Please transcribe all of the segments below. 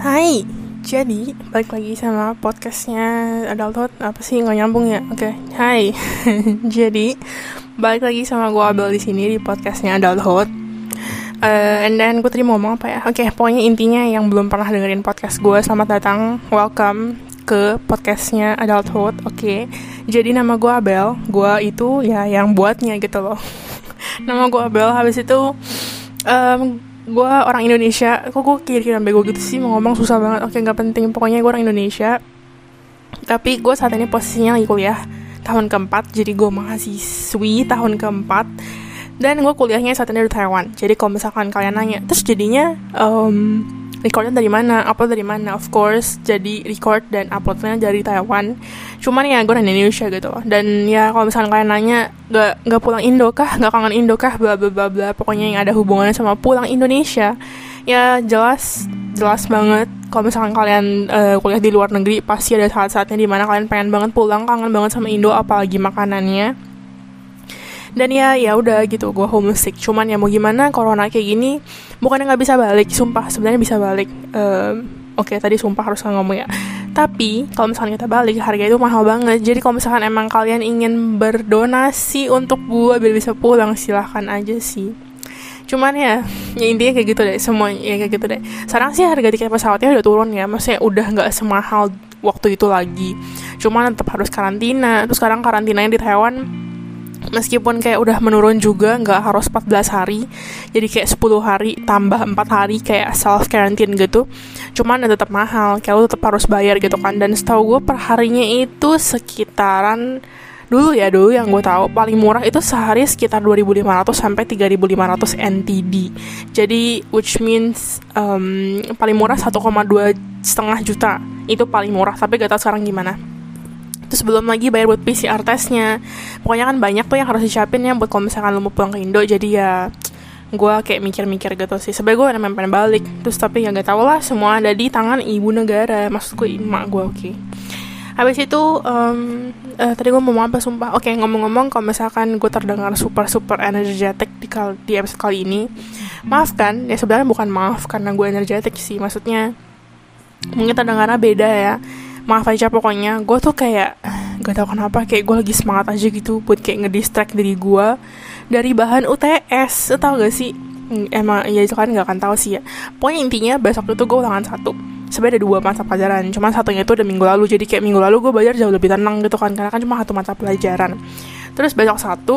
Hai, jadi balik lagi sama podcastnya Adulthood apa sih nggak nyambung ya? Oke, okay. Hai, jadi balik lagi sama gue Abel di sini di podcastnya Adulthood. Uh, and then gue tadi mau ngomong apa ya? Oke, okay, pokoknya intinya yang belum pernah dengerin podcast gue, selamat datang, welcome ke podcastnya Adulthood. Oke, okay. jadi nama gue Abel, gue itu ya yang buatnya gitu loh. nama gue Abel, habis itu um, gue orang Indonesia. Kok gue kira-kira bego gitu sih? Mau ngomong susah banget. Oke nggak penting. Pokoknya gue orang Indonesia. Tapi gue saat ini posisinya lagi kuliah tahun keempat. Jadi gue mahasiswi tahun keempat. Dan gue kuliahnya saat ini di Taiwan. Jadi kalau misalkan kalian nanya terus jadinya um, recordnya dari mana upload dari mana of course jadi record dan uploadnya dari Taiwan. Cuman ya gue dari Indonesia gitu dan ya kalau misalnya kalian nanya gak nggak pulang Indo kah? Nggak kangen Indo kah? bla bla bla bla. Pokoknya yang ada hubungannya sama pulang Indonesia. Ya jelas jelas banget. Kalau misalkan kalian uh, kuliah di luar negeri pasti ada saat-saatnya di mana kalian pengen banget pulang kangen banget sama Indo apalagi makanannya dan ya ya udah gitu gue homesick. Cuman ya mau gimana corona kayak gini bukannya nggak bisa balik. Sumpah sebenarnya bisa balik. Um, oke okay, tadi sumpah harus ngomong ya. Tapi kalau misalnya kita balik harga itu mahal banget. Jadi kalau misalkan emang kalian ingin berdonasi untuk gue biar bisa pulang silahkan aja sih. Cuman ya, ya intinya kayak gitu deh semua ya kayak gitu deh. Sekarang sih harga tiket pesawatnya udah turun ya maksudnya udah nggak semahal waktu itu lagi. Cuman tetap harus karantina. Terus sekarang karantinanya di Taiwan meskipun kayak udah menurun juga nggak harus 14 hari. Jadi kayak 10 hari tambah 4 hari kayak self quarantine gitu cuman ya tetap mahal. Kayak lo tetap harus bayar gitu kan. Dan setahu gue per harinya itu sekitaran dulu ya dulu yang gue tahu paling murah itu sehari sekitar 2.500 sampai 3.500 NTD jadi which means um, paling murah 1,2 setengah juta. Itu paling murah tapi gak tau sekarang gimana terus belum lagi bayar buat PCR testnya. Pokoknya kan banyak tuh yang harus disiapin ya buat kalau misalkan lo mau pulang ke Indo. Jadi ya gue kayak mikir-mikir gitu sih. Sebenernya gue emang pengen balik. Terus tapi ya gak tau lah semua ada di tangan ibu negara. Maksudku emak gue oke. Okay. habis itu um, uh, tadi gue mau ngomong apa sumpah? Oke okay, ngomong-ngomong kalau misalkan gue terdengar super super energetic di, kal di episode kali ini maaf kan? Ya sebenarnya bukan maaf karena gue energetic sih. Maksudnya mungkin terdengarnya beda ya maaf aja pokoknya gue tuh kayak gak tau kenapa kayak gue lagi semangat aja gitu buat kayak ngedistract diri gue dari bahan UTS tau gak sih? Hmm, emang ya itu kan gak akan tahu sih ya. Pokoknya intinya besok itu gue ulangan satu. Sebenarnya ada dua mata pelajaran cuma satunya itu udah minggu lalu jadi kayak minggu lalu gue belajar jauh lebih tenang gitu kan karena kan cuma satu mata pelajaran. Terus besok satu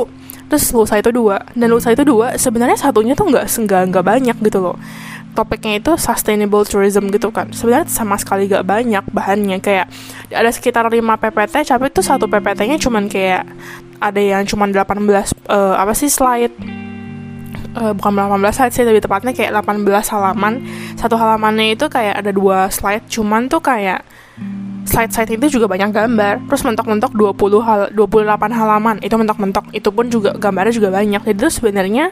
terus lusa itu dua. Dan lusa itu dua sebenarnya satunya tuh nggak nggak nggak banyak gitu loh topiknya itu sustainable tourism gitu kan. Sebenarnya sama sekali gak banyak bahannya. Kayak ada sekitar 5 PPT tapi itu satu PPT-nya cuman kayak ada yang cuman 18 uh, eh, apa sih slide. Uh, bukan 18 slide sih lebih tepatnya kayak 18 halaman. Satu halamannya itu kayak ada dua slide cuman tuh kayak slide-slide itu juga banyak gambar. Terus mentok-mentok 20 hal 28 halaman itu mentok-mentok. Itu pun juga gambarnya juga banyak. Jadi itu sebenarnya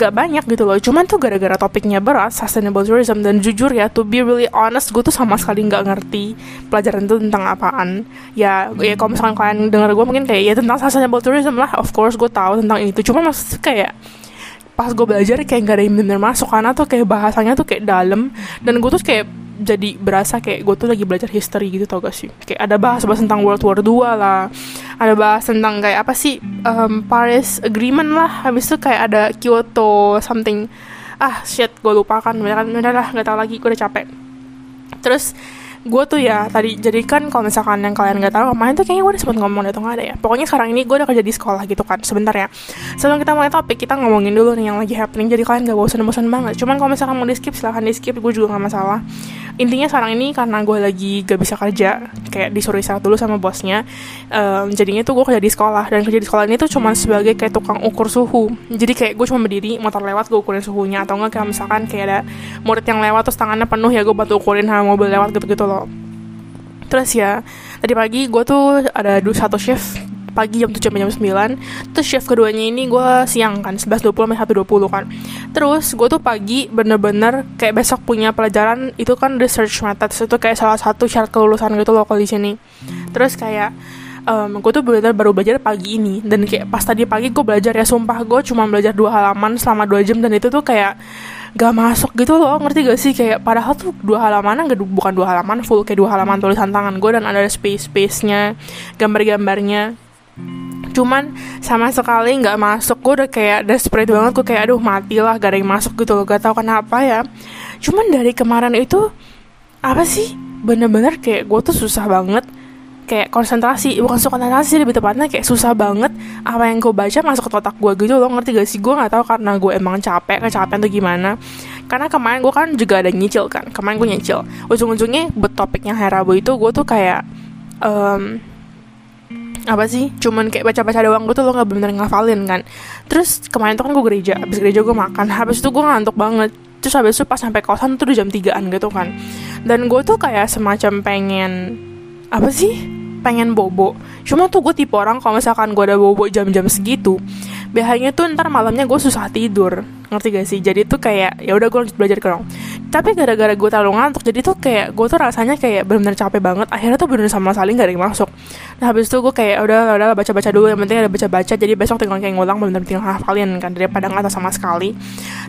gak banyak gitu loh. Cuman tuh gara-gara topiknya berat sustainable tourism dan jujur ya to be really honest gue tuh sama sekali nggak ngerti pelajaran itu tentang apaan. Ya ya kalau misalkan kalian dengar gue mungkin kayak ya tentang sustainable tourism lah of course gue tahu tentang itu. Cuma maksudnya kayak pas gue belajar kayak gak ada yang bener masuk karena tuh kayak bahasanya tuh kayak dalam dan gue tuh kayak jadi berasa kayak gue tuh lagi belajar history gitu tau gak sih? Kayak ada bahas bahas tentang World War 2 lah ada bahas tentang kayak apa sih um, Paris Agreement lah. Habis itu kayak ada Kyoto something. Ah shit gue lupakan udah udah lah nggak tahu lagi gue udah capek. Terus gue tuh ya tadi jadi kan kalau misalkan yang kalian nggak tahu kemarin tuh kayaknya gue udah sempet ngomong atau nggak ada ya. Pokoknya sekarang ini gue udah kerja di sekolah gitu kan sebentar ya. Sebelum kita mulai topik kita ngomongin dulu nih yang lagi happening jadi kalian gak bosan-bosan banget. Cuman kalau misalkan mau di skip silahkan di skip gue juga nggak masalah. Intinya sekarang ini karena gue lagi gak bisa kerja kayak disuruh istirahat dulu sama bosnya um, jadinya tuh gue kerja di sekolah. Dan kerja di sekolah ini tuh cuma sebagai kayak tukang ukur suhu. Jadi kayak gue cuma berdiri motor lewat gue ukurin suhunya. Atau enggak kayak misalkan kayak ada murid yang lewat terus tangannya penuh ya gue bantu ukurin sama mobil lewat gitu-gitu loh terus ya tadi pagi gue tuh ada satu shift pagi jam 7 sampai jam 9 Terus shift keduanya ini gue siang kan 11.20 sampai 1.20 kan. Terus gue tuh pagi bener-bener kayak besok punya pelajaran Itu kan research methods Itu kayak salah satu syarat kelulusan gitu loh kalau di sini. Terus kayak um, gue tuh bener baru belajar pagi ini. Dan kayak pas tadi pagi gue belajar ya sumpah gue cuma belajar dua halaman selama dua jam. Dan itu tuh kayak gak masuk gitu loh ngerti gak sih? Kayak padahal tuh dua halaman gak bukan dua halaman full kayak dua halaman tulisan tangan gue dan ada space space nya gambar-gambarnya. Cuman sama sekali nggak masuk. Gue udah kayak desperate banget. Gue kayak aduh matilah gak ada yang masuk gitu loh. Gak tau kenapa ya. Cuman dari kemarin itu apa sih? Bener-bener kayak gue tuh susah banget kayak konsentrasi bukan suka konsentrasi lebih tepatnya kayak susah banget apa yang gue baca masuk ke otak gue gitu loh. Ngerti gak sih? Gue nggak tahu karena gue emang capek kecapean tuh gimana. Karena kemarin gue kan juga ada nyicil kan kemarin gue nyicil. Ujung-ujungnya buat topiknya hari Rabu itu gue tuh kayak um, apa sih? Cuman kayak baca-baca doang gue tuh lo nggak bener ngafalin kan. Terus kemarin tuh kan gue gereja habis gereja gue makan habis itu gue ngantuk banget. Terus habis itu pas sampai kosan tuh udah jam 3an gitu kan. Dan gue tuh kayak semacam pengen apa sih pengen bobo. Cuma tuh gue tipe orang kalau misalkan gue ada bobo jam-jam segitu biasanya tuh ntar malamnya gue susah tidur. Ngerti gak sih? Jadi tuh kayak ya udah gue lanjut belajar kerong tapi gara-gara gue terlalu ngantuk jadi tuh kayak gue tuh rasanya kayak benar-benar capek banget. Akhirnya tuh bener sama sekali gak ada yang masuk. Nah habis itu gue kayak udah udah baca-baca dulu. Yang penting ada baca-baca. Jadi besok tinggal kayak ngulang bener-bener tinggal hafalin kan daripada nggak sama sekali.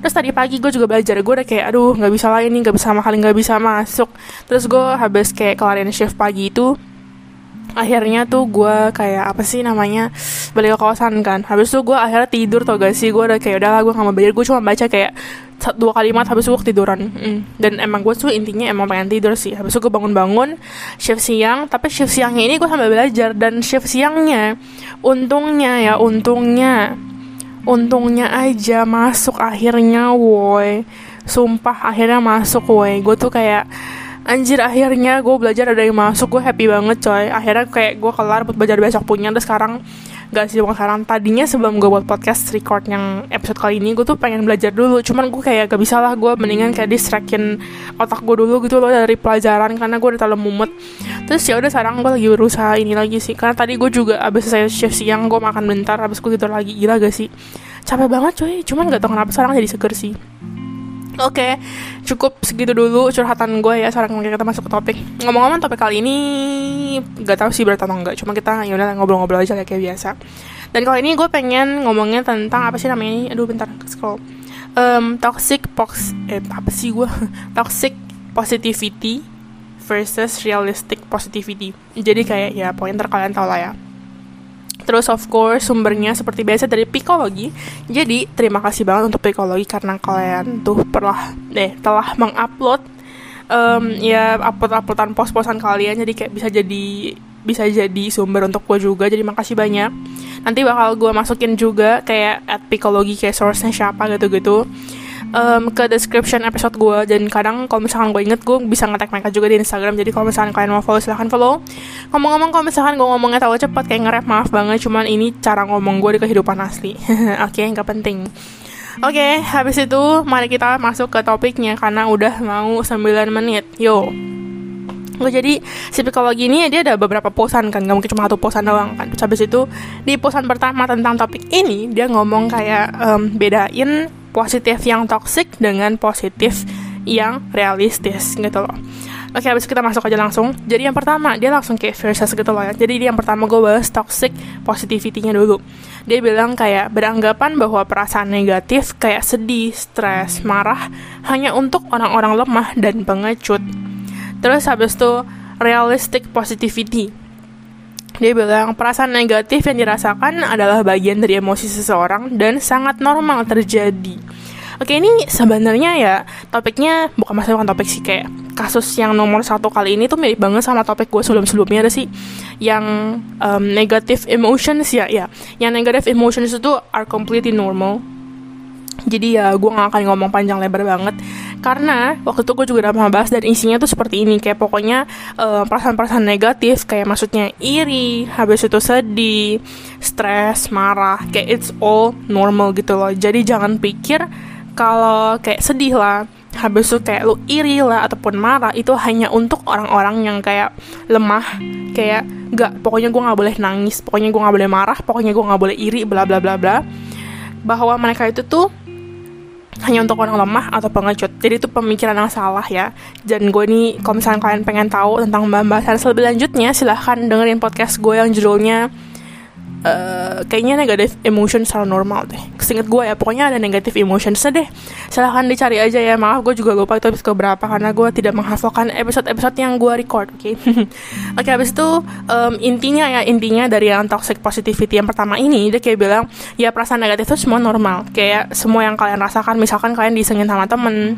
Terus tadi pagi gue juga belajar gue udah kayak aduh nggak bisa lah ini nggak bisa sama sekali nggak bisa masuk. Terus gue habis kayak kelarin shift pagi itu akhirnya tuh gue kayak apa sih namanya balik ke kosan kan. Habis itu gue akhirnya tidur tau gak sih? Gue udah kayak udah gue gak mau belajar. Gue cuma baca kayak dua kalimat habis gue tiduran mm. dan emang gue tuh intinya emang pengen tidur sih. Habis itu gue bangun-bangun shift siang. Tapi shift siangnya ini gue sambil belajar. Dan shift siangnya untungnya ya untungnya untungnya aja masuk akhirnya woi. Sumpah akhirnya masuk woi. Gue tuh kayak anjir akhirnya gue belajar ada yang masuk gue happy banget coy. Akhirnya kayak gue kelar buat belajar besok punya dan sekarang gak sih bukan sekarang. Tadinya sebelum gue buat podcast record yang episode kali ini gue tuh pengen belajar dulu. Cuman gue kayak gak bisa lah gue mendingan kayak distractin otak gue dulu gitu loh dari pelajaran karena gue udah terlalu mumet. Terus ya udah sekarang gue lagi berusaha ini lagi sih. Karena tadi gue juga abis saya shift siang gue makan bentar abis gue tidur lagi. Gila gak sih? Capek banget coy. Cuman gak tau kenapa sekarang jadi seger sih Oke, okay, cukup segitu dulu curhatan gue ya. Sekarang kita masuk ke topik. Ngomong-ngomong topik kali ini gak tahu sih berat atau enggak. Cuma kita ya udah ngobrol-ngobrol aja kayak biasa. Dan kali ini gue pengen ngomongnya tentang apa sih namanya? Aduh bentar scroll. Um, toxic pox eh apa sih gue? toxic positivity versus realistic positivity. Jadi kayak ya pokoknya ntar kalian tau lah ya. Terus of course sumbernya seperti biasa dari psikologi. Jadi terima kasih banget untuk psikologi karena kalian tuh pernah deh telah mengupload um, ya upload-uploadan post-postan kalian. Jadi kayak bisa jadi bisa jadi sumber untuk gue juga. Jadi makasih banyak. Nanti bakal gue masukin juga kayak at psikologi kayak source-nya siapa gitu-gitu um, ke description episode gue dan kadang kalau misalkan gue inget gue bisa ngetek mereka juga di Instagram jadi kalau misalkan kalian mau follow silahkan follow ngomong-ngomong kalau misalkan gue ngomongnya terlalu cepat kayak nge-rap maaf banget cuman ini cara ngomong gue di kehidupan asli oke okay, nggak penting Oke, okay, habis itu mari kita masuk ke topiknya karena udah mau 9 menit. Yo. Gue jadi si psikologi ini dia ada beberapa posan kan, gak mungkin cuma satu posan doang kan. Terus habis itu di posan pertama tentang topik ini dia ngomong kayak um, bedain positif yang toxic dengan positif yang realistis gitu loh. Oke, habis kita masuk aja langsung. Jadi yang pertama, dia langsung kayak versus gitu loh ya. Jadi yang pertama gue bahas toxic positivity-nya dulu. Dia bilang kayak beranggapan bahwa perasaan negatif kayak sedih, stres, marah hanya untuk orang-orang lemah dan pengecut. Terus habis itu realistic positivity dia bilang perasaan negatif yang dirasakan adalah bagian dari emosi seseorang dan sangat normal terjadi. Oke ini sebenarnya ya topiknya bukan masalah bukan topik sih kayak kasus yang nomor satu kali ini tuh mirip banget sama topik gue sebelum sebelumnya ada sih yang um, negative emotions ya ya yang negative emotions itu are completely normal jadi ya gue gak akan ngomong panjang lebar banget. Karena waktu itu gue juga udah bahas dan isinya tuh seperti ini. Kayak pokoknya perasaan perasaan-perasaan negatif kayak maksudnya iri habis itu sedih stres marah kayak it's all normal gitu loh. Jadi jangan pikir kalau kayak sedih lah habis itu kayak lu iri lah ataupun marah itu hanya untuk orang-orang yang kayak lemah kayak gak pokoknya gue nggak boleh nangis pokoknya gue nggak boleh marah pokoknya gue nggak boleh iri bla bla bla bla. Bahwa mereka itu tuh hanya untuk orang lemah atau pengecut. Jadi itu pemikiran yang salah ya. Dan gue nih, kalau misalnya kalian pengen tahu tentang pembahasan lebih lanjutnya, silahkan dengerin podcast gue yang judulnya uh, kayaknya negatif emotion secara normal deh. Kesinget gue ya, pokoknya ada negatif emotion deh. Silahkan dicari aja ya. Maaf gue juga lupa itu episode berapa karena gue tidak menghafalkan episode-episode yang gue record. Oke, okay? oke. Okay, habis itu um, intinya ya intinya dari yang toxic positivity yang pertama ini dia kayak bilang ya perasaan negatif itu semua normal. Kayak semua yang kalian rasakan, misalkan kalian disengin sama temen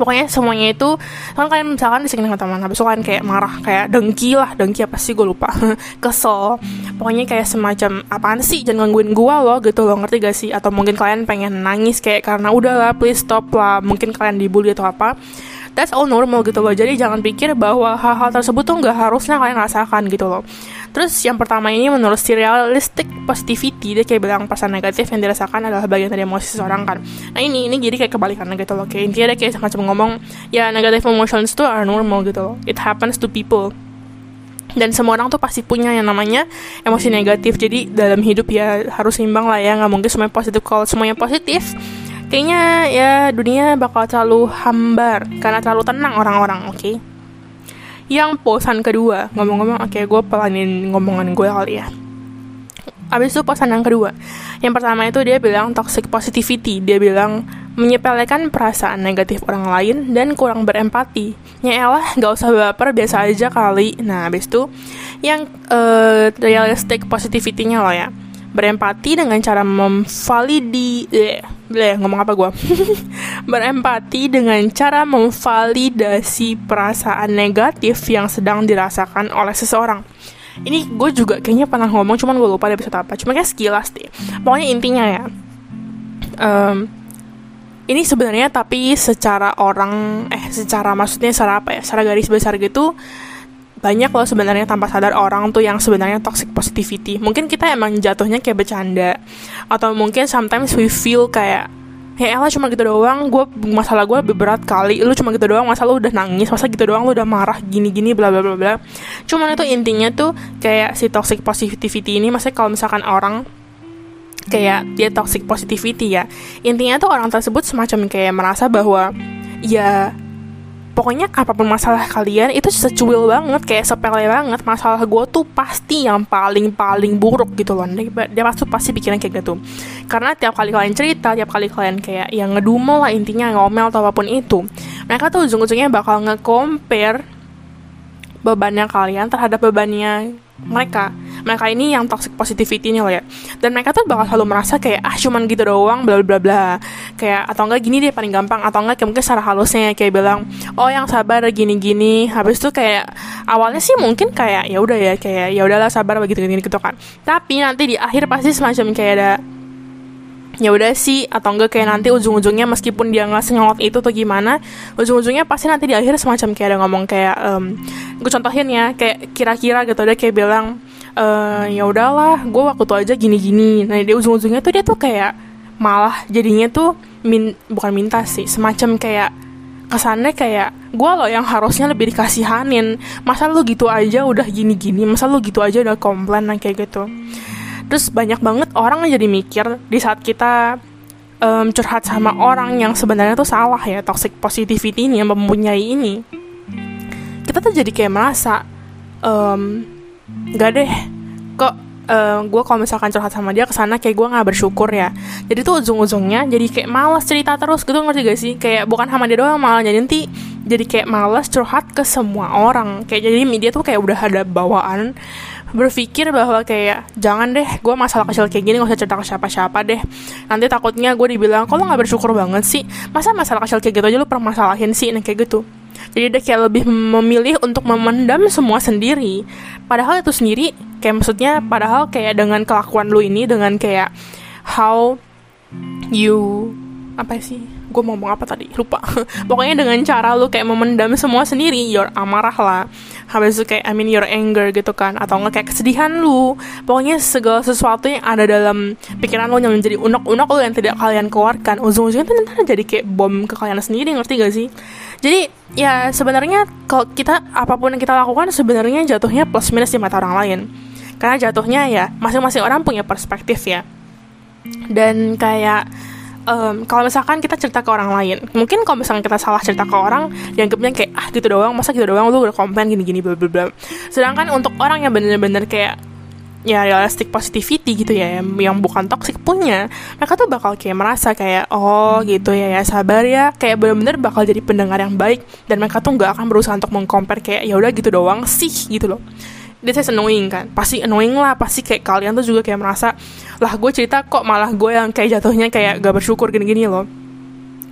pokoknya semuanya itu kan kalian misalkan di sini sama teman habis itu kalian kayak marah kayak dengki lah dengki apa sih? Gue lupa. Kesel. Pokoknya kayak semacam apaan sih? Jangan gangguin gue loh gitu loh. Ngerti gak sih? Atau mungkin kalian pengen nangis kayak karena udah lah please stop lah mungkin kalian dibully atau apa. That's all normal gitu loh. Jadi jangan pikir bahwa hal-hal tersebut tuh nggak harusnya kalian rasakan gitu loh Terus yang pertama ini menurut si realistic positivity dia kayak bilang perasaan negatif yang dirasakan adalah bagian dari emosi seseorang kan. Nah ini ini jadi kayak kebalikannya gitu loh. Kayak intinya dia kayak semacam ngomong ya negative emotions itu are normal gitu loh. It happens to people dan semua orang tuh pasti punya yang namanya emosi negatif jadi dalam hidup ya harus seimbang lah ya nggak mungkin semuanya positif kalau semuanya positif kayaknya ya dunia bakal terlalu hambar karena terlalu tenang orang-orang oke okay? Yang posan kedua ngomong-ngomong oke okay, gue pelanin ngomongan gue kali ya. Abis itu posan yang kedua. Yang pertama itu dia bilang toxic positivity. Dia bilang menyepelekan perasaan negatif orang lain dan kurang berempati. Ya elah, gak usah baper, biasa aja kali. Nah, abis itu yang uh, realistic positivity-nya loh ya berempati dengan cara memvalidi eh, bleh, ngomong apa gue berempati dengan cara memvalidasi perasaan negatif yang sedang dirasakan oleh seseorang. Ini gue juga kayaknya pernah ngomong cuman gue lupa episode apa. Cuma kayak sekilas deh. Pokoknya intinya ya um, ini sebenarnya tapi secara orang eh secara maksudnya secara apa ya secara garis besar gitu banyak loh sebenarnya tanpa sadar orang tuh yang sebenarnya toxic positivity. Mungkin kita emang jatuhnya kayak bercanda. Atau mungkin sometimes we feel kayak ya elah cuma gitu doang. Gue masalah gue lebih berat kali. Lu cuma gitu doang masa lu udah nangis? Masa gitu doang lu udah marah gini gini bla bla bla bla. Cuman itu intinya tuh kayak si toxic positivity ini maksudnya kalau misalkan orang kayak dia toxic positivity ya intinya tuh orang tersebut semacam kayak merasa bahwa ya pokoknya apa pun masalah kalian itu secuil banget kayak sepele banget. Masalah gue tuh pasti yang paling paling buruk gitu loh. Dia, dia pasti pasti pikiran kayak gitu. Karena tiap kali kalian cerita tiap kali kalian kayak yang ngedumel lah intinya ngomel atau apa pun itu mereka tuh ujung-ujungnya bakal nge-compare bebannya kalian terhadap bebannya mereka. Mereka ini yang toxic positivity nya loh ya. Dan mereka tuh bakal selalu merasa kayak ah cuman gitu doang bla bla bla kayak atau enggak gini deh paling gampang atau enggak kayak mungkin secara halusnya kayak bilang oh yang sabar gini gini habis itu kayak awalnya sih mungkin kayak ya udah ya kayak ya udahlah sabar begitu gini gitu kan. Tapi nanti di akhir pasti semacam kayak ada ya udah sih atau enggak kayak nanti ujung-ujungnya meskipun dia nggak senyolot itu atau gimana ujung-ujungnya pasti nanti di akhir semacam kayak ada ngomong kayak um, gue contohin ya kayak kira-kira gitu dia kayak bilang e, ya udahlah gue waktu itu aja gini-gini. Nah dia ujung-ujungnya tuh dia tuh kayak malah jadinya tuh min bukan minta sih semacam kayak kesannya kayak gue loh yang harusnya lebih dikasihanin. Masa lu gitu aja udah gini-gini masa lu gitu aja udah komplain nah kayak gitu. Terus banyak banget orang jadi mikir di saat kita um, curhat sama orang yang sebenarnya tuh salah ya toxic positivity ini yang mempunyai ini. Kita tuh jadi kayak merasa um, gak deh kok uh, gue kalau misalkan curhat sama dia ke sana kayak gue nggak bersyukur ya. Jadi tuh ujung-ujungnya jadi kayak malas cerita terus gitu ngerti gak sih? Kayak bukan sama dia doang malah jadi nanti jadi kayak malas curhat ke semua orang. Kayak jadi media tuh kayak udah ada bawaan berpikir bahwa kayak jangan deh gue masalah kecil kayak gini gak usah cerita ke siapa-siapa deh. Nanti takutnya gue dibilang kalau nggak bersyukur banget sih? Masa masalah kecil kayak gitu aja lu permasalahin sih? Nah kayak gitu jadi dia kayak lebih memilih untuk memendam semua sendiri. Padahal itu sendiri kayak maksudnya padahal kayak dengan kelakuan lu ini dengan kayak how you apa sih? Gue mau ngomong apa tadi? Lupa. Pokoknya dengan cara lu kayak memendam semua sendiri your amarah lah. Habis itu kayak I mean your anger gitu kan atau enggak kayak kesedihan lu. Pokoknya segala sesuatu yang ada dalam pikiran lu yang menjadi unek-unek lu yang tidak kalian keluarkan ujung-ujungnya tuh nanti jadi kayak bom ke kalian sendiri ngerti gak sih jadi ya sebenarnya kalau kita apa pun yang kita lakukan sebenarnya jatuhnya plus minus di mata orang lain. Karena jatuhnya ya masing-masing orang punya perspektif ya. Dan kayak um, kalau misalkan kita cerita ke orang lain mungkin kalau misalkan kita salah cerita ke orang dianggapnya kayak ah gitu doang masa gitu doang lu udah komplain gini gini bla bla bla. Sedangkan untuk orang yang bener-bener kayak ya realistic positivity gitu ya yang, bukan toxic punya. Mereka tuh bakal kayak merasa kayak oh gitu ya ya sabar ya. Kayak bener-bener bakal jadi pendengar yang baik. Dan mereka tuh nggak akan berusaha untuk mengcompare kayak ya udah gitu doang sih gitu loh. This is annoying kan? Pasti annoying lah pasti kayak kalian tuh juga kayak merasa lah gue cerita kok malah gue yang kayak jatuhnya kayak gak bersyukur gini-gini loh.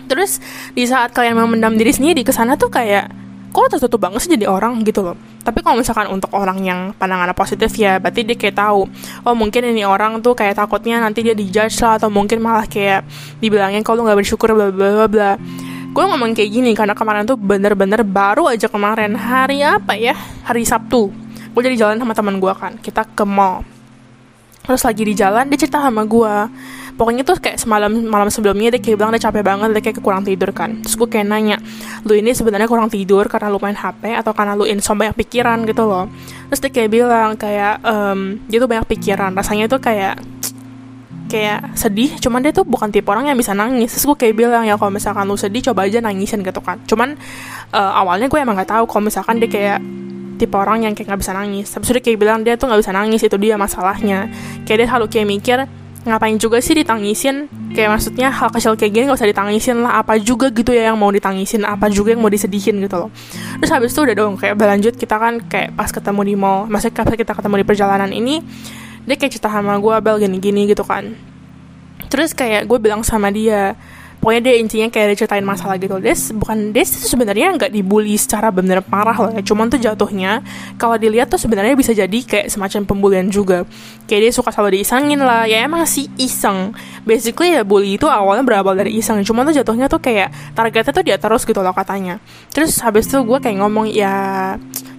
Terus di saat kalian memendam diri sendiri di ke sana tuh kayak kok tertutup banget sih jadi orang gitu loh. Tapi kalau misalkan untuk orang yang pandangannya positif ya berarti dia kayak tahu oh mungkin ini orang tuh kayak takutnya nanti dia dijudge lah atau mungkin malah kayak dibilangin kalau nggak bersyukur bla bla bla bla. Gue ngomong kayak gini karena kemarin tuh bener-bener baru aja kemarin hari apa ya? Hari Sabtu. Gue jadi jalan sama teman gue kan kita ke mall. Terus lagi di jalan dia cerita sama gue pokoknya tuh kayak semalam malam sebelumnya dia kayak bilang dia capek banget dia kayak kurang tidur kan. Terus gue kayak nanya lu ini sebenarnya kurang tidur karena lu main HP atau karena lu insomnia banyak pikiran? Gitu loh. Terus dia kayak bilang kayak um, dia tuh banyak pikiran. Rasanya tuh kayak kayak sedih. Cuman dia tuh bukan tipe orang yang bisa nangis. Terus gue kayak bilang ya kalau misalkan lu sedih coba aja nangisin gitu kan. Cuman uh, awalnya gue emang gak tahu kalau misalkan dia kayak tipe orang yang kayak nggak bisa nangis. Tapi sudah kayak bilang dia tuh nggak bisa nangis itu dia masalahnya. Kayak dia selalu kayak mikir ngapain juga sih ditangisin? Kayak maksudnya hal kecil kayak gini gak usah ditangisin lah. Apa juga gitu ya yang mau ditangisin? Apa juga yang mau disedihin gitu loh. Terus habis itu udah dong kayak berlanjut kita kan kayak pas ketemu di mall. Maksudnya pas kita ketemu di perjalanan ini dia kayak cerita sama gue bel gini-gini gitu kan. Terus kayak gue bilang sama dia pokoknya dia intinya kayak dia ceritain masalah gitu. Des bukan Des itu sebenarnya nggak dibully secara bener parah loh ya. Cuman tuh jatuhnya kalau dilihat tuh sebenarnya bisa jadi kayak semacam pembulian juga. Kayak dia suka selalu diisengin lah. Ya emang sih iseng. Basically ya bully itu awalnya berawal dari iseng. Cuman tuh jatuhnya tuh kayak targetnya tuh dia terus gitu loh katanya. Terus habis itu gue kayak ngomong ya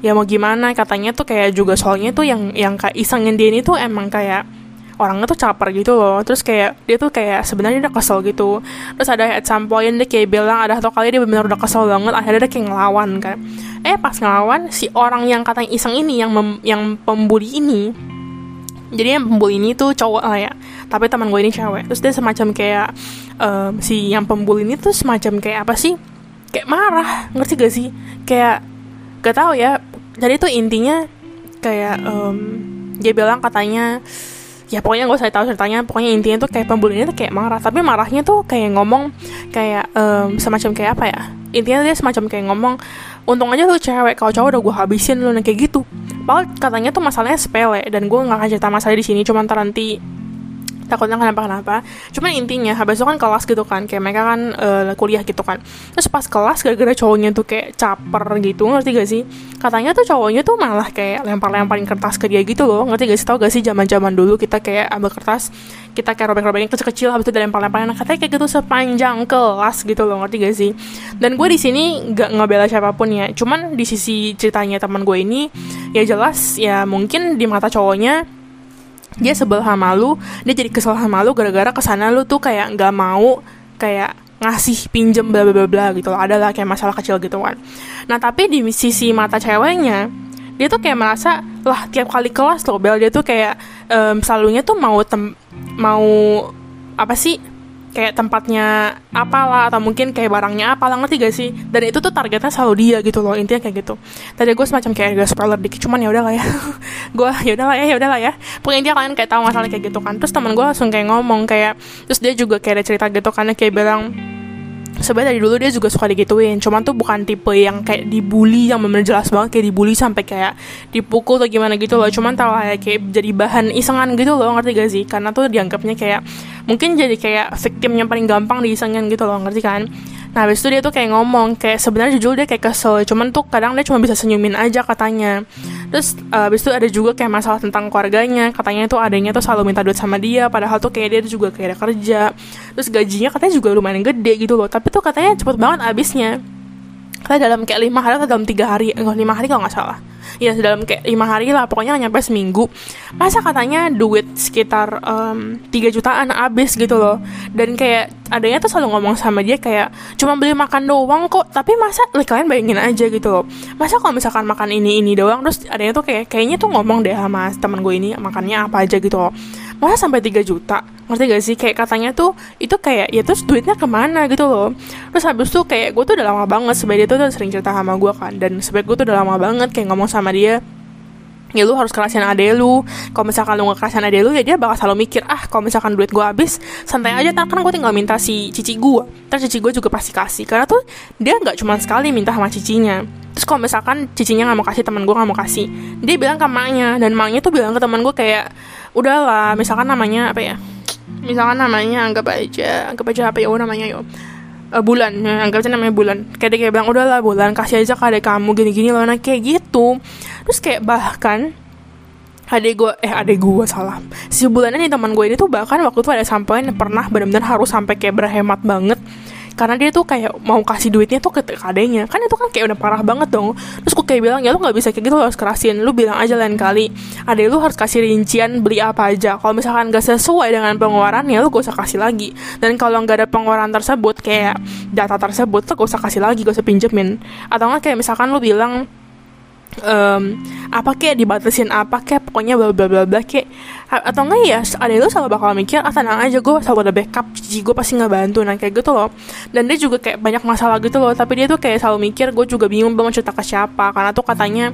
ya mau gimana? Katanya tuh kayak juga soalnya tuh yang yang kayak isengin dia ini tuh emang kayak orangnya tuh caper gitu loh. Terus kayak dia tuh kayak sebenarnya udah kesel gitu. Terus ada at some point dia kayak bilang ada satu kali dia benar udah kesel banget akhirnya dia kayak ngelawan kan. Eh pas ngelawan si orang yang katanya iseng ini yang mem, yang pembuli ini. Jadi yang pembuli ini tuh cowok lah ya tapi teman gue ini cewek. Terus dia semacam kayak um, si yang pembuli ini tuh semacam kayak apa sih? Kayak marah ngerti gak sih? Kayak gak tau ya. Jadi tuh intinya kayak um, dia bilang katanya ya pokoknya gue saya tahu ceritanya pokoknya intinya tuh kayak pembulinya tuh kayak marah. Tapi marahnya tuh kayak ngomong kayak um, semacam kayak apa ya? Intinya dia semacam kayak ngomong untung aja lu cewek kalau cowok udah gue habisin lu nah kayak gitu. Padahal katanya tuh masalahnya sepele dan gue nggak akan cerita masalah di sini. Cuma nanti takutnya kenapa-kenapa. Cuman intinya habis itu kan kelas gitu kan kayak mereka kan uh, kuliah gitu kan. Terus pas kelas gara-gara cowoknya tuh kayak caper gitu ngerti gak sih? Katanya tuh cowoknya tuh malah kayak lempar-lemparin kertas ke dia gitu loh ngerti gak sih? Tau gak sih zaman-zaman dulu kita kayak ambil kertas kita kayak robek-robekin kecil-kecil habis itu dilempar-lemparin. Nah, katanya kayak gitu sepanjang kelas gitu loh ngerti gak sih? Dan gue di sini gak ngebela siapa pun ya. Cuman di sisi ceritanya teman gue ini ya jelas ya mungkin di mata cowoknya dia sebel sama lu dia jadi kesel sama lu gara-gara ke sana lu tuh kayak nggak mau kayak ngasih pinjem bla bla bla gitu loh. Adalah kayak masalah kecil gitu kan. Nah tapi di sisi mata ceweknya dia tuh kayak merasa lah tiap kali kelas loh bel. Dia tuh kayak um, selalunya tuh mau tem mau apa sih kayak tempatnya apalah atau mungkin kayak barangnya apalah ngerti gak sih? Dan itu tuh targetnya selalu dia gitu loh intinya kayak gitu. Tadi gue semacam kayak agak spoiler dikit cuman ya udahlah ya. Gue ya udahlah ya ya udahlah ya. Pokoknya intinya kalian kayak tahu masalahnya kayak gitu kan. Terus teman gue langsung kayak ngomong kayak terus dia juga kayak ada cerita gitu kan kayak bilang sebenarnya dari dulu dia juga suka digituin. Cuman tuh bukan tipe yang kayak dibully yang benar jelas banget kayak dibully sampai kayak dipukul atau gimana gitu loh. Cuman tau kayak, kayak jadi bahan isengan gitu loh ngerti gak sih? Karena tuh dianggapnya kayak mungkin jadi kayak victim yang paling gampang diisengin gitu loh ngerti kan Nah habis itu dia tuh kayak ngomong kayak sebenarnya jujur dia kayak kesel cuman tuh kadang dia cuma bisa senyumin aja katanya. Terus uh, habis itu ada juga kayak masalah tentang keluarganya katanya tuh adanya tuh selalu minta duit sama dia padahal tuh kayak dia juga kayak ada kerja. Terus gajinya katanya juga lumayan gede gitu loh tapi tuh katanya cepet banget habisnya. Katanya dalam kayak lima hari atau dalam tiga hari enggak lima hari kalau nggak salah ya dalam kayak lima hari lah pokoknya nyampe seminggu. Masa katanya duit sekitar um, jutaan abis gitu loh. Dan kayak adanya tuh selalu ngomong sama dia kayak cuma beli makan doang kok tapi masa like, kalian bayangin aja gitu loh. Masa kalau misalkan makan ini ini doang terus adanya tuh kayak kayaknya tuh ngomong deh sama teman gue ini makannya apa aja gitu loh. Masa sampai 3 juta? Ngerti gak sih? Kayak katanya tuh itu kayak ya terus duitnya ke mana gitu loh. Terus habis tuh kayak gue tuh udah lama banget sebenarnya tuh udah sering cerita sama gue kan. Dan sebenarnya gue tuh udah lama banget kayak ngomong sama dia ya lu harus kerasin ade lu. Kalau misalkan lu gak kerasin ade lu ya dia bakal selalu mikir ah kalau misalkan duit gue habis santai aja tak kan gue tinggal minta si cici gue terus cici gue juga pasti kasih karena tuh dia nggak cuma sekali minta sama cicinya. Terus kalau misalkan cicinya nggak mau kasih teman gue nggak mau kasih dia bilang ke maknya dan maknya tuh bilang ke teman gue kayak udahlah misalkan namanya apa ya? Misalkan namanya anggap aja anggap aja apa ya oh namanya yo uh, bulan. Anggap aja namanya bulan. Kayak dia kayak bilang udahlah bulan kasih aja ke adek kamu gini-gini loh. Nah kayak gitu. Terus kayak bahkan adek gue eh adek gue salah. Si bulan ini teman gue ini tuh bahkan waktu itu ada sampai pernah benar-benar harus sampai kayak berhemat banget karena dia tuh kayak mau kasih duitnya tuh ke adanya kan itu kan kayak udah parah banget dong. Terus gue kayak bilang ya lu nggak bisa kayak gitu lu harus kerasin. Lu bilang aja lain kali ada lu harus kasih rincian beli apa aja. Kalau misalkan gak sesuai dengan pengeluarannya lu gak usah kasih lagi. Dan kalau nggak ada pengeluaran tersebut kayak data tersebut tuh gak usah kasih lagi gak usah pinjemin. Atau nggak kayak misalkan lu bilang um, apa kayak dibatasin apa kayak pokoknya bla bla bla bla kayak atau enggak ya ada lu selalu bakal mikir ah tenang aja gue selalu ada backup cici gue pasti nggak bantu. Nah kayak gitu loh. Dan dia juga kayak banyak masalah gitu loh tapi dia tuh kayak selalu mikir gue juga bingung banget cerita ke siapa. Karena tuh katanya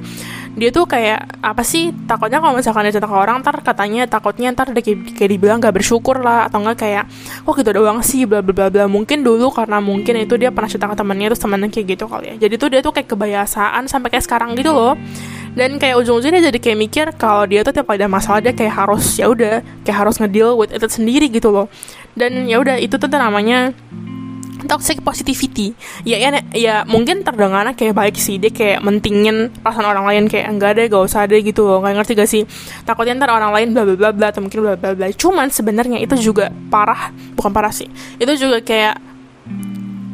dia tuh kayak apa sih takutnya kalau misalkan dia cerita ke orang ntar katanya takutnya ntar dia kayak, kayak dibilang gak bersyukur lah atau enggak kayak kok gitu doang sih bla bla bla bla. Mungkin dulu karena mungkin itu dia pernah cerita ke temannya terus temannya kayak gitu kali ya. Jadi tuh dia tuh kayak kebiasaan sampai kayak sekarang gitu loh. Dan kayak ujung-ujungnya jadi kayak mikir kalau dia tuh tiap ada masalah dia kayak harus ya udah kayak harus ngedeal with it sendiri gitu loh. Dan ya udah itu tuh namanya toxic positivity. Ya ya ya mungkin terdengarnya kayak baik sih dia kayak mentingin perasaan orang lain kayak enggak deh gak usah deh gitu loh. Nggak ngerti gak sih? Takutnya ntar orang lain bla bla bla bla atau mungkin bla bla bla. Cuman sebenarnya itu juga parah bukan parah sih. Itu juga kayak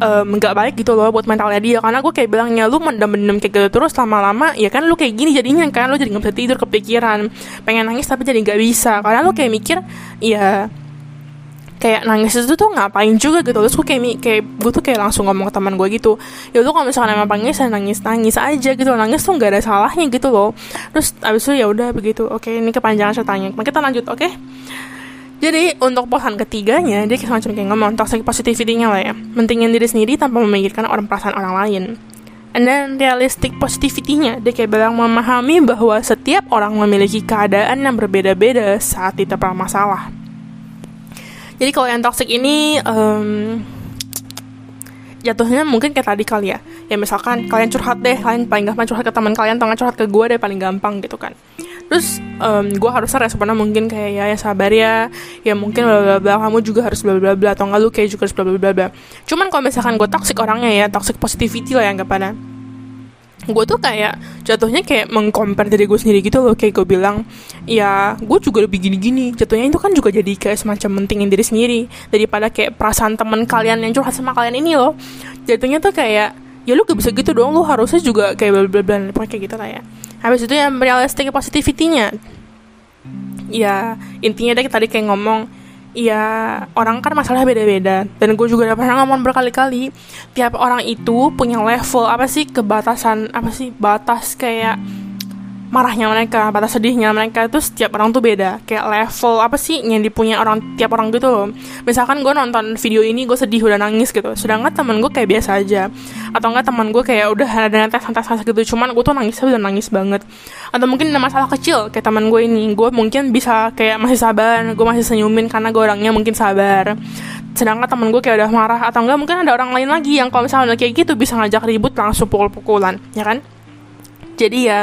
nggak um, baik gitu loh buat mentalnya dia. Karena gue kayak bilangnya lu mendem-mendem kayak gitu terus lama-lama ya kan lu kayak gini jadinya kan lu jadi nggak bisa tidur kepikiran pengen nangis tapi jadi nggak bisa. Karena lu kayak mikir ya kayak nangis itu tuh ngapain juga gitu. Terus gue kayak kayak gue tuh kayak langsung ngomong ke teman gue gitu ya lu kalau misalnya emang pengen saya nangis nangis aja gitu. Nangis tuh nggak ada salahnya gitu loh. Terus abis itu ya udah begitu oke ini kepanjangan ceritanya kita lanjut oke? Jadi untuk posan ketiganya dia semacam kayak ngomong toxic positivity-nya lah ya. Mentingin diri sendiri tanpa memikirkan orang perasaan orang lain. And then realistic positivity-nya Dia kayak bilang memahami bahwa setiap orang memiliki keadaan yang berbeda-beda saat diterpa masalah jadi kalau yang toxic ini um, jatuhnya mungkin kayak tadi kali ya. Ya misalkan kalian curhat deh kalian paling gampang curhat ke teman kalian atau curhat ke gue deh paling gampang gitu kan. Terus um, gue harusnya responnya mungkin kayak ya ya sabar ya. Ya mungkin bla bla bla kamu juga harus bla bla bla atau enggak lu kayak juga harus bla bla bla cuman kalau misalkan gue toxic orangnya ya toxic positivity lah yang gak pada gue tuh kayak jatuhnya kayak mengcompare diri gue sendiri gitu loh. Kayak gue bilang ya gue juga lebih gini-gini. Jatuhnya itu kan juga jadi kayak semacam mentingin diri sendiri daripada kayak perasaan temen kalian yang curhat sama kalian ini loh. Jatuhnya tuh kayak ya lu gak bisa gitu dong. Lu harusnya juga kayak bla bla bla kayak gitu lah ya. Habis itu yang realistic positivity-nya. Ya intinya deh tadi kayak ngomong ya orang kan masalah beda-beda. Dan gue juga udah pernah ngomong berkali-kali tiap orang itu punya level apa sih kebatasan apa sih batas kayak marahnya mereka, batas sedihnya mereka itu setiap orang tuh beda. Kayak level apa sih yang dipunya orang tiap orang gitu loh. Misalkan gue nonton video ini gue sedih udah nangis gitu. Sedangkan temen gue kayak biasa aja. Atau enggak temen gue kayak udah ada tes tes tes gitu. Cuman gue tuh nangis udah nangis banget. Atau mungkin ada masalah kecil kayak temen gue ini. Gue mungkin bisa kayak masih sabar. Gue masih senyumin karena gue orangnya mungkin sabar. Sedangkan temen gue kayak udah marah. Atau enggak mungkin ada orang lain lagi yang kalau misalnya kayak gitu bisa ngajak ribut langsung pukul-pukulan. Ya kan? Jadi ya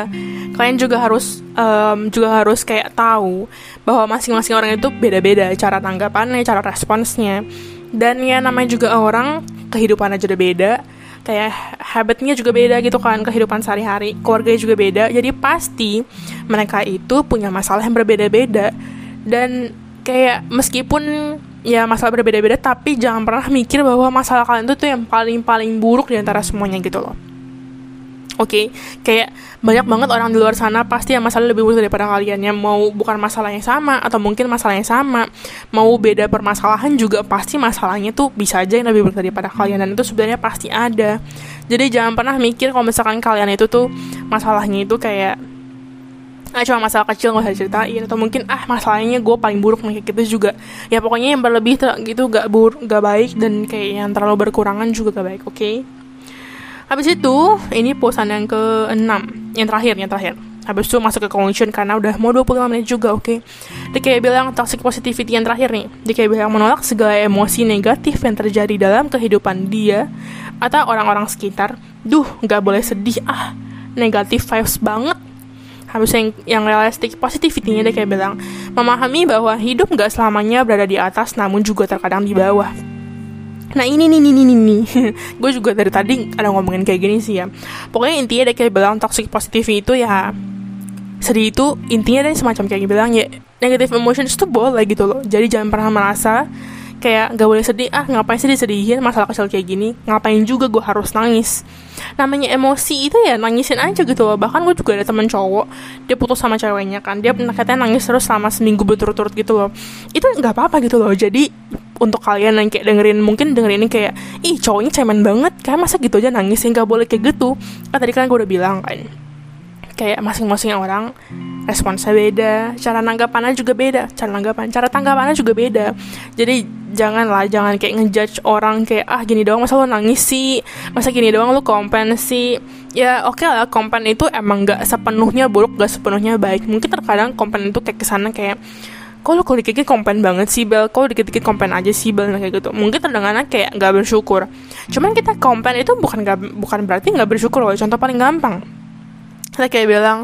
kalian juga harus um, juga harus kayak tahu bahwa masing-masing orang itu beda-beda cara tanggapannya cara responsnya. Dan ya namanya juga orang kehidupan aja beda. Kayak habitnya juga beda gitu kan kehidupan sehari-hari keluarganya juga beda. Jadi pasti mereka itu punya masalah yang berbeda-beda. Dan kayak meskipun ya masalah berbeda-beda tapi jangan pernah mikir bahwa masalah kalian itu tuh yang paling paling buruk di antara semuanya gitu loh Oke, okay? kayak banyak banget orang di luar sana pasti yang masalah lebih buruk daripada kalian yang mau bukan masalah yang sama atau mungkin masalah yang sama, mau beda permasalahan juga pasti masalahnya tuh bisa aja yang lebih buruk daripada kalian dan itu sebenarnya pasti ada. Jadi jangan pernah mikir kalau misalkan kalian itu tuh masalahnya itu kayak ah cuma masalah kecil gak usah ceritain atau mungkin ah masalahnya gue paling buruk nih kayak gitu juga ya pokoknya yang berlebih gitu gak buruk gak baik dan kayak yang terlalu berkurangan juga gak baik oke okay? Habis itu ini posan yang ke 6 yang terakhir yang terakhir. Habis itu masuk ke conclusion karena udah mau 25 menit juga oke. Okay? dia kayak bilang toxic positivity yang terakhir nih. Dia kayak bilang menolak segala emosi negatif yang terjadi dalam kehidupan dia atau orang-orang sekitar. Duh nggak boleh sedih ah. Negatif vibes banget. Habis yang yang realistik positivity-nya dia kayak bilang memahami bahwa hidup nggak selamanya berada di atas namun juga terkadang di bawah Nah ini nih nih nih nih Gue juga dari tadi ada ngomongin kayak gini sih ya. Pokoknya intinya dia kayak bilang toxic positivity itu ya sedih itu intinya dari semacam kayak bilang ya negative emotions itu boleh gitu loh. Jadi jangan pernah merasa kayak gak boleh sedih ah ngapain sih disedihin masalah kecil kayak gini? Ngapain juga gue harus nangis? Namanya emosi itu ya nangisin aja gitu loh. Bahkan gue juga ada temen cowok dia putus sama ceweknya kan. Dia katanya nangis terus selama seminggu berturut-turut gitu loh. Itu nggak apa-apa gitu loh. Jadi untuk kalian yang kayak dengerin mungkin dengerin ini kayak ih cowoknya cemen banget kayak masa gitu aja nangis nggak boleh kayak gitu. Kan tadi kan gue udah bilang kan kayak masing-masing orang responsnya beda, cara nanggapannya juga beda, cara nanggapan, cara tanggapannya juga beda. Jadi janganlah jangan kayak ngejudge orang kayak ah gini doang masa lo nangis sih, masa gini doang lo kompen sih. Ya oke okay lah kompen itu emang gak sepenuhnya buruk, gak sepenuhnya baik. Mungkin terkadang kompen itu kayak ke sana kayak kok lo kalau dikit-dikit komplain banget sih Bel? Kok dikit-dikit komplain aja sih Bel? Kayak gitu. Mungkin terdengarnya kayak gak bersyukur. Cuman kita komplain itu bukan gak, bukan berarti gak bersyukur loh. Contoh paling gampang saya kayak bilang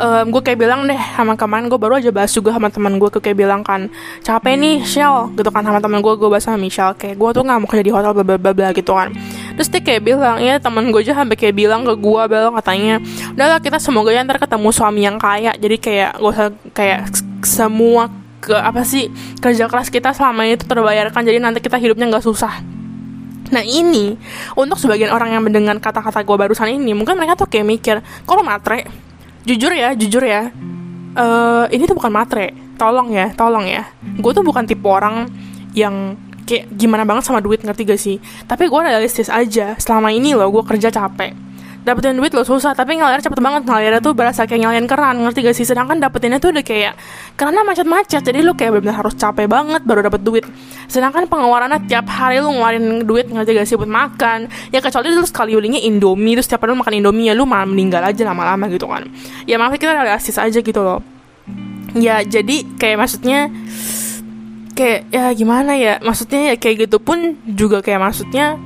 um, gue kayak bilang deh sama kemarin gue baru aja bahas juga sama teman gue kayak bilang kan capek nih Shell gitu kan sama teman gue gue bahas sama Michelle kayak gue tuh nggak mau kerja di hotel bla bla bla gitu kan. Terus dia kayak bilang ya teman gue aja sampai kayak bilang ke gue bilang katanya udahlah kita semoga ya ntar ketemu suami yang kaya jadi kayak gue kayak semua ke apa sih kerja keras kita selama itu terbayarkan jadi nanti kita hidupnya nggak susah Nah ini untuk sebagian orang yang mendengar kata-kata gue barusan ini mungkin mereka tuh kayak mikir, kalau matre, jujur ya, jujur ya, uh, ini tuh bukan matre, tolong ya, tolong ya, gue tuh bukan tipe orang yang kayak gimana banget sama duit ngerti gak sih? Tapi gue realistis aja, selama ini loh gue kerja capek, dapetin duit lo susah. Tapi ngalir cepet banget ngalir tuh berasa kayak nyalain keran ngerti gak sih? Sedangkan dapetinnya tuh udah kayak karena macet-macet jadi lo kayak benar-benar harus capek banget baru dapet duit. Sedangkan pengeluarannya tiap hari lo ngeluarin duit ngerti gak sih buat makan. Ya kecuali lu sekali ulinya indomie terus tiap hari lo makan indomie ya lu malah meninggal aja lama-lama gitu kan. Ya maaf kita realistis aja gitu loh. Ya jadi kayak maksudnya kayak ya gimana ya? Maksudnya ya kayak gitu pun juga kayak maksudnya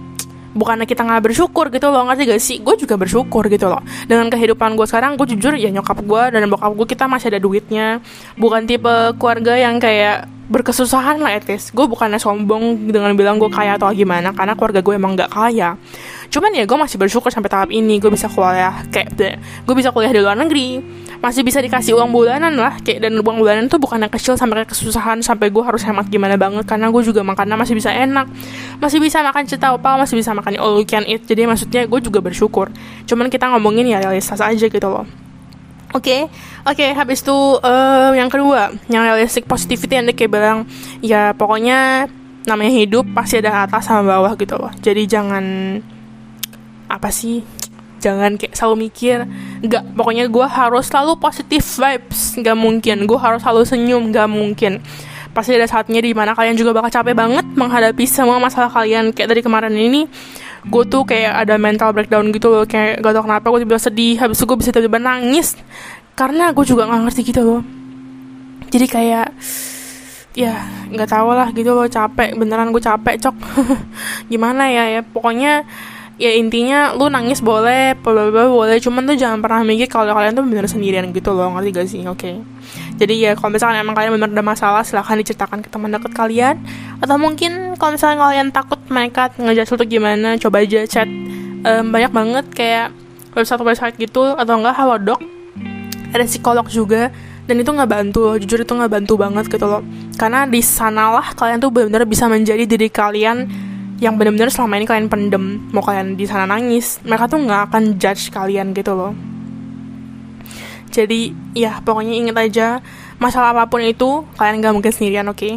bukannya kita nggak bersyukur gitu loh ngerti gak sih? Gue juga bersyukur gitu loh. Dengan kehidupan gue sekarang gue jujur ya nyokap gue dan bokap gue kita masih ada duitnya. Bukan tipe keluarga yang kayak berkesusahan lah etis gue bukannya sombong dengan bilang gue kaya atau gimana karena keluarga gue emang nggak kaya cuman ya gue masih bersyukur sampai tahap ini. Gue bisa kuliah kayak gue bisa kuliah di luar negeri. Masih bisa dikasih uang bulanan lah kayak dan uang bulanan tuh bukan yang kecil sampai kesusahan sampai gue harus hemat gimana banget karena gue juga makannya masih bisa enak. Masih bisa makan cita opal masih bisa makan all you can eat. Jadi maksudnya gue juga bersyukur. Cuman kita ngomongin ya realitas aja gitu loh. Oke, okay, oke. Okay, habis itu uh, yang kedua, yang realistic positivity yang kayak bilang, ya pokoknya namanya hidup pasti ada atas sama bawah gitu loh. Jadi jangan apa sih? Jangan kayak selalu mikir. Nggak pokoknya gue harus selalu positif vibes. Nggak mungkin. Gue harus selalu senyum. Nggak mungkin. Pasti ada saatnya di mana kalian juga bakal capek banget menghadapi semua masalah kalian. Kayak dari kemarin ini gue tuh kayak ada mental breakdown gitu loh. Kayak gak tau kenapa gue tiba-tiba sedih. Habis itu gue bisa tiba-tiba nangis. Karena gue juga nggak ngerti gitu loh. Jadi kayak ya nggak tahu lah gitu loh. Capek. Beneran gue capek cok. Gimana ya ya? Pokoknya ya intinya lu nangis boleh bla boleh. Cuman tuh jangan pernah mikir kalau kalian tuh bener sendirian gitu loh ngerti gak sih? Oke. Okay. jadi ya kalau misalkan emang kalian bener ada masalah silahkan diceritakan ke teman dekat kalian. Atau mungkin kalau misalnya kalian takut mereka ngejudge tuh gimana coba aja chat. Um, banyak banget kayak website-website gitu atau enggak halodoc ada psikolog juga dan itu nggak bantu loh jujur itu nggak bantu banget gitu loh. Karena di sanalah kalian tuh benar-benar bisa menjadi diri kalian yang bener-bener selama ini kalian pendem mau kalian di sana nangis mereka tuh nggak akan judge kalian gitu loh jadi ya pokoknya inget aja masalah apa pun itu kalian nggak mungkin sendirian oke okay?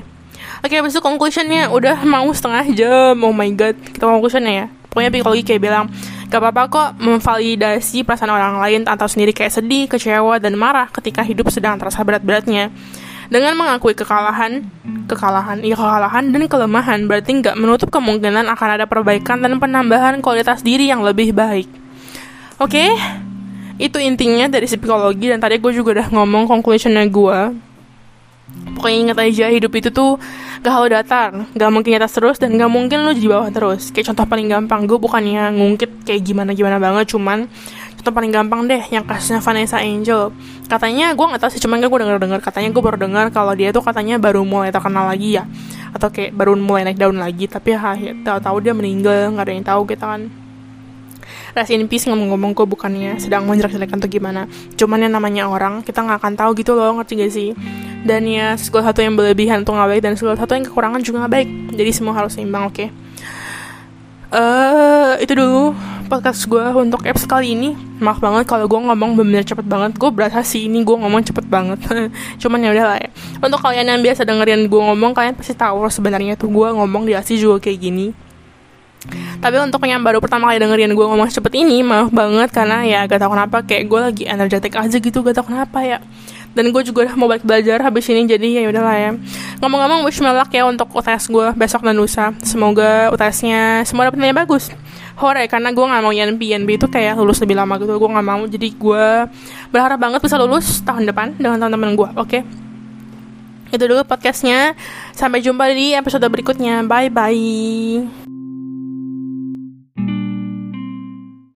oke okay, itu conclusionnya udah mau setengah jam oh my god kita conclusionnya ya pokoknya psikologi kayak bilang Gak apa-apa kok memvalidasi perasaan orang lain atau sendiri kayak sedih, kecewa, dan marah ketika hidup sedang terasa berat-beratnya. Dengan mengakui kekalahan, kekalahan, iya kekalahan dan kelemahan berarti nggak menutup kemungkinan akan ada perbaikan dan penambahan kualitas diri yang lebih baik. Oke, okay? itu intinya dari psikologi dan tadi gue juga udah ngomong conclusionnya gue pokoknya ingat aja hidup itu tuh gak hal datar gak mungkin atas terus dan gak mungkin lo di bawah terus kayak contoh paling gampang gue bukannya ngungkit kayak gimana gimana banget cuman contoh paling gampang deh yang kasusnya Vanessa Angel. Katanya gue nggak tahu sih cuman gue denger dengar katanya gue baru dengar kalau dia tuh katanya baru mulai terkenal lagi ya. Atau kayak baru mulai naik daun lagi tapi ya tahu-tahu dia meninggal nggak ada yang tahu kita kan. Rest in peace ngomong-ngomong gue bukannya sedang menjelek-jelekan tuh gimana. Cuman yang namanya orang kita nggak akan tahu gitu loh ngerti gak sih? Dan ya segala satu yang berlebihan tuh nggak baik dan segala satu yang kekurangan juga nggak baik. Jadi semua harus seimbang oke? Okay? uh, eh, itu dulu podcast gue untuk apps kali ini. Maaf banget kalau gue ngomong bener-bener cepet banget. Gue berasa sih ini gue ngomong cepet banget. Cuman ya udah lah ya. Untuk kalian yang biasa dengerin gue ngomong kalian pasti tahu sebenarnya tuh gue ngomong di asli juga kayak gini. Tapi untuk yang baru pertama kali dengerin gue ngomong cepet ini maaf banget karena ya gak tau kenapa kayak gue lagi energetik aja gitu gak tau kenapa ya. Dan gue juga udah mau balik belajar habis ini jadi ya udahlah ya. Ngomong-ngomong wish me luck ya untuk UTS gue besok dan lusa. Semoga UTSnya semua dapat nilai bagus hore karena gue nggak mau YNP itu kayak lulus lebih lama gitu. Gue nggak mau jadi gue berharap banget bisa lulus tahun depan dengan teman-teman gue oke? Okay? itu dulu podcastnya. Sampai jumpa di episode berikutnya. Bye bye